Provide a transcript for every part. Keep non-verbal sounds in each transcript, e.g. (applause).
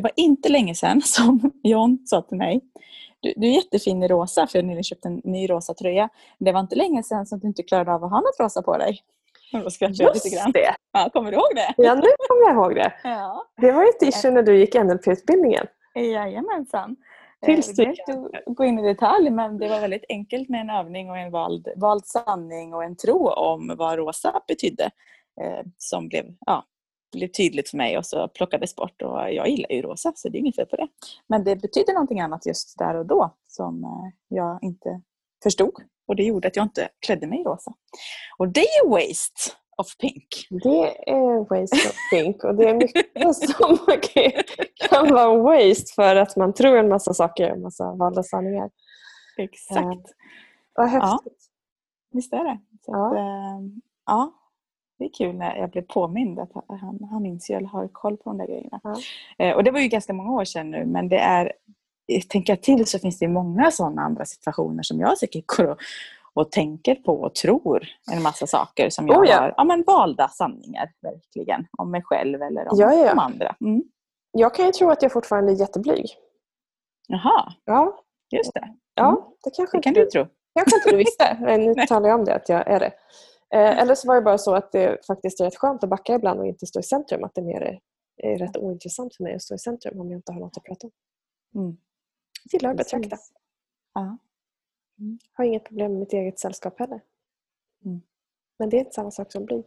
Det var inte länge sedan (laughs) som John sa till mig du, du är jättefin i rosa för ni har köpt en ny rosa tröja. Det var inte länge sedan som du inte klarade av att ha något rosa på dig. (laughs) Just det! Ja, kommer du ihåg det? Ja, nu kommer jag ihåg det. (laughs) Ja. Det var ett issue när du gick NLP-utbildningen. Jajamensan. Tills Eh, du- Det är inte gå in i detalj men det var väldigt enkelt med en övning och en vald, vald sanning och en tro om vad rosa betydde. Eh, som blev, ja, blev tydligt för mig och så plockades bort. Och jag gillar ju rosa så det är inget fel på det. Men det betydde någonting annat just där och då som eh, jag inte förstod. Och det gjorde att jag inte klädde mig i rosa. Och det är ju waste of pink. Det är waste of pink och det är mycket (laughs) som kan- vara waste för att man tror en massa saker, en massa valda sanningar. Exakt. Vad häftigt. Visst är det. Så Ja. att, eh, ja, det är kul när jag blev påmind att han, han minns ju eller har koll på de där grejerna. Ja. Eh, och det var ju ganska många år sedan nu men det är, tänker jag till så finns det många sådana andra situationer som jag säkert går och, och tänker på och tror en massa saker som jag Oh ja. har ja, men valda sanningar verkligen. Om mig själv eller om Ja, ja, ja. de andra. Mm. Jag kan ju tro att jag fortfarande är jätteblyg. Jaha, Ja, just det. ja Mm. det kanske Det kan du tro. kanske inte du visste. Men nu (laughs) talar jag om det, att jag är det. Eh, eller så var det bara så att det faktiskt är rätt skönt att backa ibland och inte stå i centrum. Att det mer är, är rätt ointressant för mig att stå i centrum om jag inte har något att prata om. Mm. Jag gillar att betrakta. Ja. Har inget problem med mitt eget sällskap heller. Mm. Men det är inte samma sak som blyg.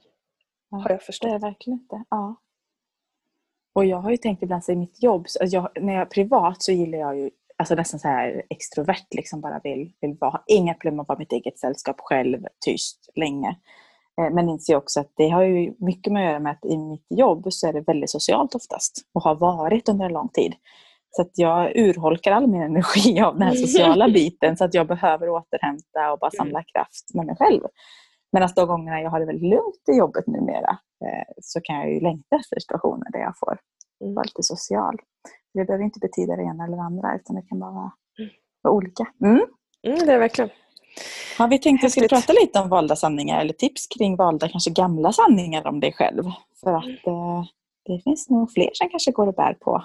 Ja. Har jag Det förstått. är verkligen inte. Ja. Och jag har ju tänkt ibland så i mitt jobb, så alltså jag, när jag är privat så gillar jag ju alltså nästan så här extrovert, liksom bara vill, vill vara, inga problem att vara mitt eget sällskap själv, tyst, länge. Eh, Men inser också att det har ju mycket med att göra med att i mitt jobb så är det väldigt socialt oftast och har varit under en lång tid. Så att jag urholkar all min energi (laughs) av den här sociala biten så att jag behöver återhämta och bara samla kraft med mig själv. Medan de gångerna jag har det väldigt lugnt i jobbet numera eh, så kan jag ju längta efter situationer där jag får Mm. vara lite social. Det behöver inte betyda det ena eller det andra utan det kan bara vara, vara olika. Mm. Mm, det är verkligen. Har vi tänkt att vi skulle prata lite om valda sanningar eller tips kring valda, kanske gamla sanningar om dig själv? För Mm. att eh, det finns nog fler som kanske går och bär på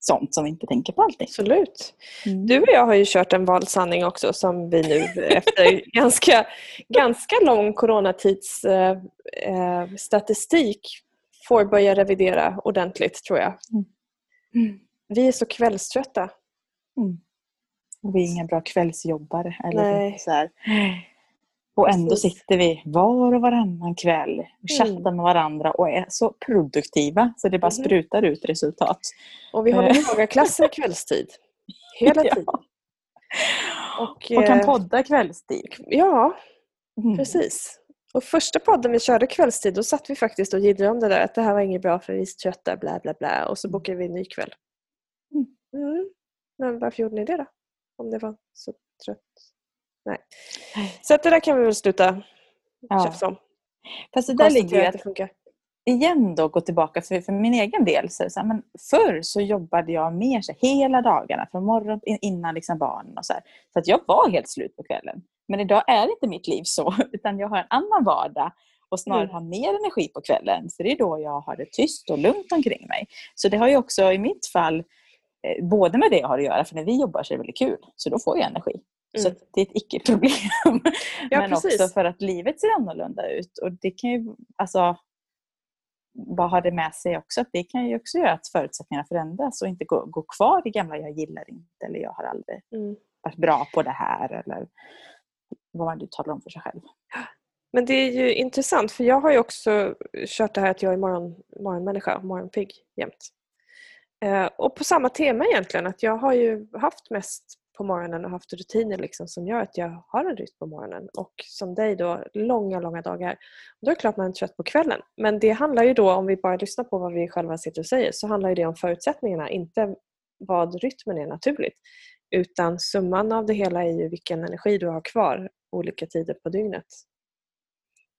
sånt som vi inte tänker på alltid. Absolut. Mm. Du och jag har ju kört en vald sanning också som vi nu (laughs) efter ganska, ganska lång coronatids eh, eh, får börja revidera ordentligt tror jag. Mm. Vi är så kvällströtta. Mm. Och vi är inga bra kvällsjobbare. Eller Nej. så här. Och ändå Precis. sitter vi var och varannan kväll och chattar med varandra och är så produktiva så det bara Mhm. sprutar ut resultat. Och vi håller yogaklasser kvällstid. Hela (laughs) Ja. tiden. Och, Och kan eh, podda kvällstid. Ja, Mm. precis. Och första podden vi körde kvällstid då satt vi faktiskt och jiddrade om det där att det här var inget bra för vi trötta bla bla bla och så bokade vi en ny kväll. Mm. Mm. Men varför gjorde ni det då? Om det var så trött? Nej. Så att det där kan vi väl sluta Ja. tjafsa om. Fast det där ligger ju att det funkar. igen då gå tillbaka för, för min egen del. Så så här, men förr så jobbade jag mer så här, hela dagarna från morgon in- innan liksom barnen och så här. Så att jag var helt slut på kvällen. Men idag är inte mitt liv så (laughs) utan jag har en annan vardag och snarare Mm. har mer energi på kvällen. För det är då jag har det tyst och lugnt omkring mig. Så det har ju också i mitt fall eh, både med det jag har att göra, för när vi jobbar så är det väldigt kul. Så då får jag energi. Så Mm. att det är ett icke-problem. (laughs) Ja, Men precis. också för att livet ser annorlunda ut. Och det kan ju, alltså, bara ha det med sig också, att det kan ju också göra att förutsättningarna förändras och inte gå, gå kvar i gamla jag gillar inte eller jag har aldrig Mm. varit bra på det här eller vad man nu talar om för sig själv. Men det är ju intressant för jag har ju också kört det här att jag är morgon, morgonmänniska, morgonpigg jämt. Eh, och på samma tema egentligen, att jag har ju haft mest på morgonen och haft rutiner liksom som gör att jag har en rytm på morgonen. Och som dig då, långa, långa dagar. Då är det klart man är trött på kvällen. Men det handlar ju då, om vi bara lyssnar på vad vi själva sitter och säger, så handlar ju det om förutsättningarna, inte vad rytmen är naturligt. Utan summan av det hela är ju vilken energi du har kvar olika tider på dygnet.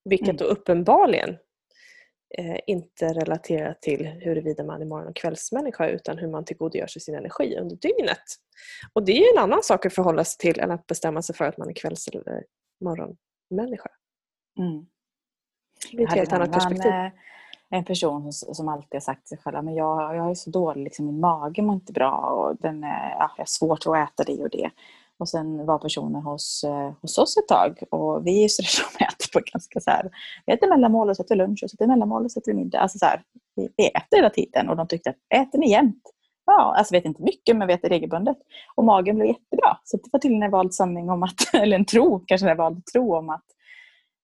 Vilket Mm. då uppenbarligen eh, inte relaterar till huruvida man är morgon och kvällsmänniska utan hur man tillgodogör sig sin energi under dygnet. Och det är ju en annan sak att förhålla sig till än att bestämma sig för att man är kvälls eller morgonmänniska. Mm. Det blir ett helt annat annan, perspektiv. eh, en person som, som alltid har sagt till sig själv men jag, jag är så dålig, liksom, min mage mår inte bra och den, är- ja, jag har svårt att äta det och det. Och sen var personen hos, eh, hos oss ett tag och vi är ju sådär som äter på ganska så här, vi äter mellanmål och vi lunch och vi mellanmål och vi middag. Alltså så här, vi, vi äter hela tiden och de tyckte att äter ni jämt? Ja, alltså vet inte mycket men vi äter regelbundet. Och magen blev jättebra. Så det var tydligen en vald sanning om att, (laughs) eller en tro, kanske en vald tro om att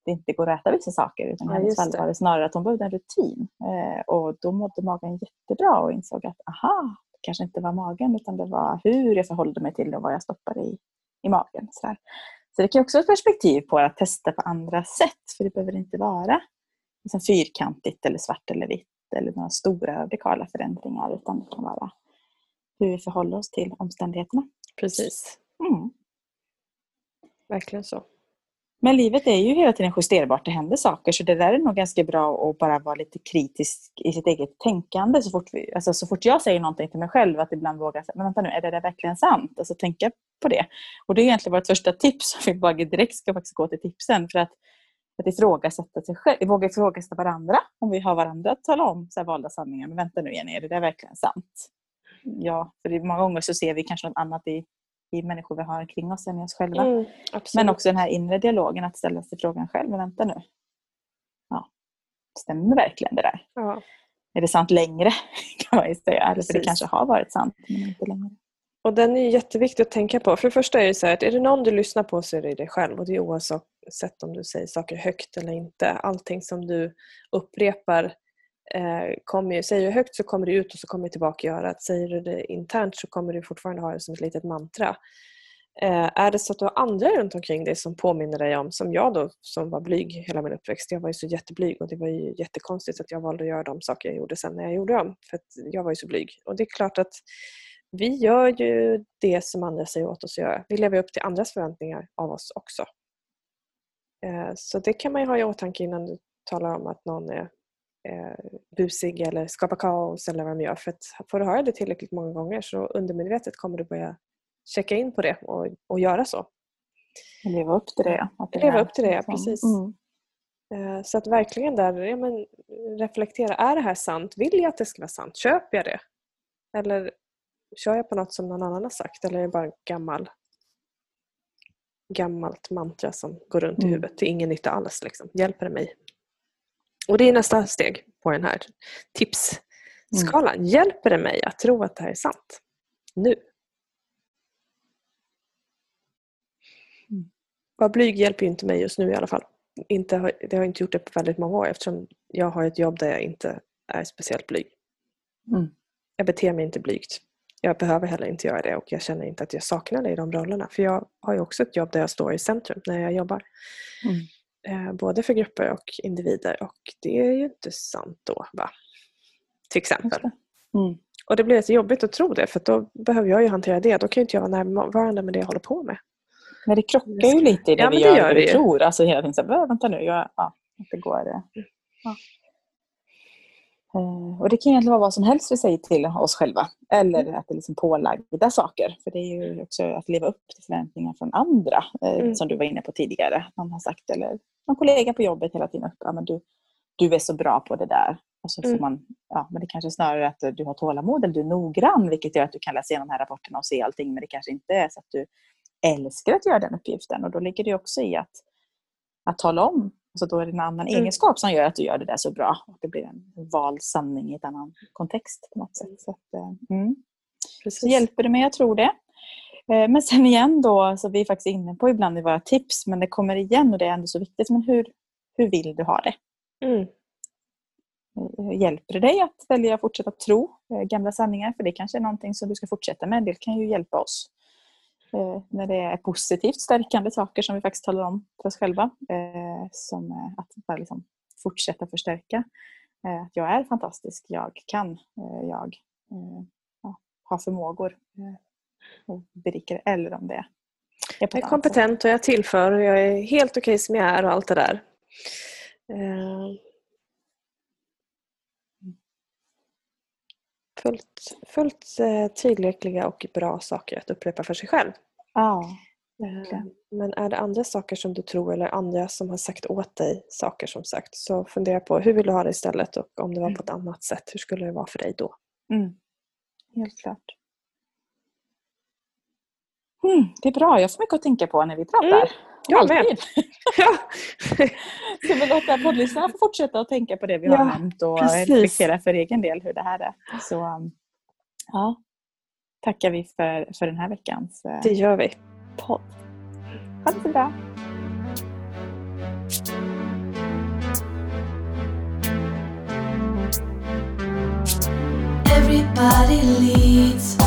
det inte går att äta vissa saker. Utan Ja, hennes fall det. var det snarare att hon behövde en rutin. Eh, och då mådde magen jättebra och insåg att aha, kanske inte var magen utan det var hur jag förhållde mig till det och vad jag stoppade i, i magen. Så, där. så det kan också vara ett perspektiv på att testa på andra sätt. För det behöver inte vara liksom fyrkantigt eller svart eller vitt eller några stora radikala förändringar utan det kan vara hur vi förhåller oss till omständigheterna. Precis. Mm. Verkligen så. Men livet är ju hela tiden justerbart, det händer saker så det där är nog ganska bra att bara vara lite kritisk i sitt eget tänkande så fort, vi, alltså så fort jag säger någonting till mig själv att ibland våga säga, men vänta nu, är det där verkligen sant? Alltså tänka på det. Och det är egentligen vårt första tips, som vi bara direkt ska faktiskt gå till tipsen för att, att ifrågasätta sig själv, våga ifrågasätta varandra om vi har varandra att tala om så här valda sanningar, men vänta nu Jenny, är det där verkligen sant? Ja, för det, många gånger så ser vi kanske något annat i, i människor vi har kring oss än i oss själva. Mm. Men också den här inre dialogen, att ställa sig frågan själv, men vänta nu. Ja, stämmer verkligen det där? Ja. Är det sant längre? (laughs) kan man ju säga. Eller för det kanske har varit sant, men inte längre. Och den är jätteviktig att tänka på. För det första är det så här att är det någon du lyssnar på så är det dig själv. Och det är oavsett om du säger saker högt eller inte. Allting som du upprepar eh, kommer ju, säger du högt så kommer det ut och så kommer det tillbaka i örat. Säger du det internt så kommer du fortfarande ha det som ett litet mantra. Eh, är det så att du har andra runt omkring dig som påminner dig om, som jag då som var blyg hela min uppväxt. Jag var ju så jätteblyg och det var ju jättekonstigt att jag valde att göra de saker jag gjorde sen när jag gjorde dem. För att jag var ju så blyg. Och det är klart att vi gör ju det som andra säger åt oss att göra. Vi lever upp till andras förväntningar av oss också. Eh, Så det kan man ju ha i åtanke innan du talar om att någon är busig eller skapar kaos eller vad de gör. För att får du höra det tillräckligt många gånger så undermedvetet kommer du börja checka in på det och, och göra så. Leva upp till det. Att det Leva upp till det, ja, liksom- precis. Mm. Eh, Så att verkligen där ja, men, reflektera. Är det här sant? Vill jag att det ska vara sant? Köper jag det? Eller kör jag på något som någon annan har sagt? Eller är det bara en gammal, gammalt mantra som går runt i Mm. huvudet till ingen nytta alls? Liksom. Hjälper det mig? Och det är nästa steg på den här tipsskalan. Hjälper det mig att tro att det här är sant? Nu. Mm. Vara blyg hjälper ju inte mig just nu i alla fall. Inte, har- det har inte gjort det på väldigt många år eftersom jag har ett jobb där jag inte är speciellt blyg. Mm. Jag beter mig inte blygt. Jag behöver heller inte göra det och jag känner inte att jag saknar det i de rollerna. För jag har ju också ett jobb där jag står i centrum när jag jobbar. Mm. Eh, både för grupper och individer och det är ju inte sant då. Va? Till exempel. Mm. Och det blir lite jobbigt att tro det för då behöver jag ju hantera det. Då kan ju inte jag vara närvarande med det jag håller på med. Men det krockar ju lite i det Ja, vi det gör gör det vi tror. Alltså hela tiden så här, "Äh, vänta nu, jag, ja, det går. eh, Ja. Eh, Och det kan egentligen vara vad som helst vi säger till oss själva. Eller Mm. att det är liksom pålagda saker. För det är ju också att leva upp till förväntningar från andra. Mm. Som du var inne på tidigare. Man har sagt, eller någon kollega på jobbet hela tiden. Ja, men du, du är så bra på det där. Och så får Mm. man, ja, men det kanske är snarare att du har tålamod eller du är noggrann. Vilket gör att du kan läsa igenom de här rapporterna och se allting. Men det kanske inte är så att du älskar att göra den uppgiften. Och då ligger det också i att, att tala om. Så då är det en annan Mm. egenskap som gör att du gör det där så bra. Och det blir en vald sanning i en annan kontext på något sätt. Så, att, eh, mm. Så hjälper det mig, jag tror det. Eh, Men sen igen då, så vi är faktiskt inne på ibland i våra tips, men det kommer igen och det är ändå så viktigt. Men hur, hur vill du ha det? Mm. Eh, Hjälper det dig att välja att fortsätta tro eh, gamla sanningar? För det kanske är någonting som du ska fortsätta med. Det kan ju hjälpa oss. När det är positivt stärkande saker som vi faktiskt talar om för oss själva. Som att bara liksom fortsätta förstärka. Att jag är fantastisk, jag kan, jag ja, har förmågor och berikar. Eller om det är Jag är kompetent och jag tillför och jag är helt okej som jag är och allt det där. Eh, Fullt, fullt eh, tillräckliga och bra saker att upprepa för sig själv. Ja, Eh, Verkligen. Men är det andra saker som du tror eller andra som har sagt åt dig saker som sagt så fundera på hur vill du ha det istället och om det var på ett annat sätt, hur skulle det vara för dig då? Mm. Helt klart. Mm, det är bra, jag får mycket att tänka på när vi pratar. Mm, jag med. Alltid. (laughs) Ja. Ska vi låta poddlyssnarna få fortsätta att tänka på det vi Ja, har nämnt och precis. reflektera för egen del hur det här är. Så um, ja, tackar vi för, för den här veckans eh, Det gör vi. podd. Ha det så bra. Everybody leads.